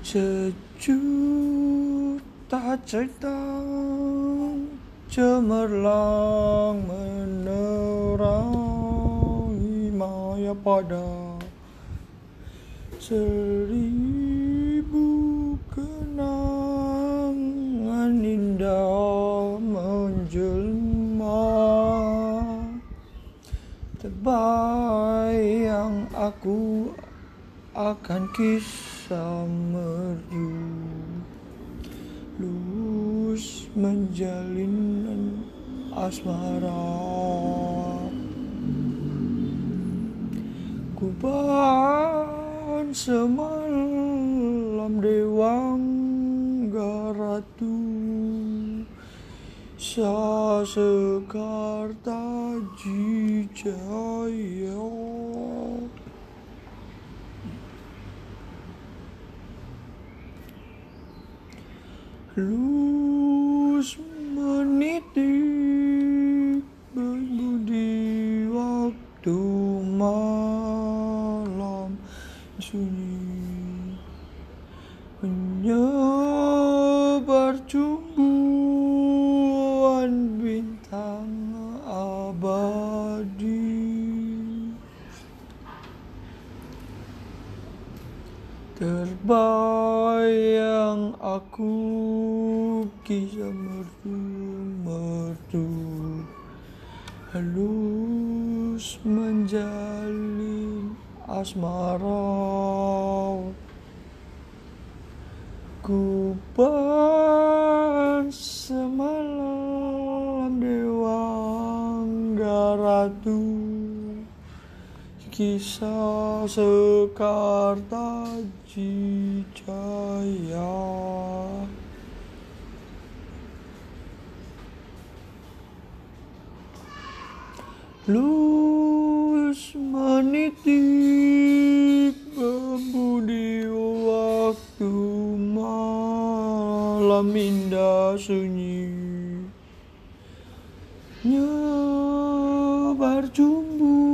Sejuta cerita cemerlang menerangi maya pada seribu kenangan indah menjelma. Terbayang aku akan kisah merdu lulus menjalin asmara. Kuban semalam dewang garatu Sa sekarta jijaya Lus menitik berbudi waktu malam. Sunyi Menyebar tumbuhan bintang abadi. Terbayang aku kisah merdu-merdu Halus menjalin asmara. Kuban semalam dewang garatu Kisah sekarta jijaya Lus menitik berbudi waktu malam indah sunyi. Nyebar tumbuhan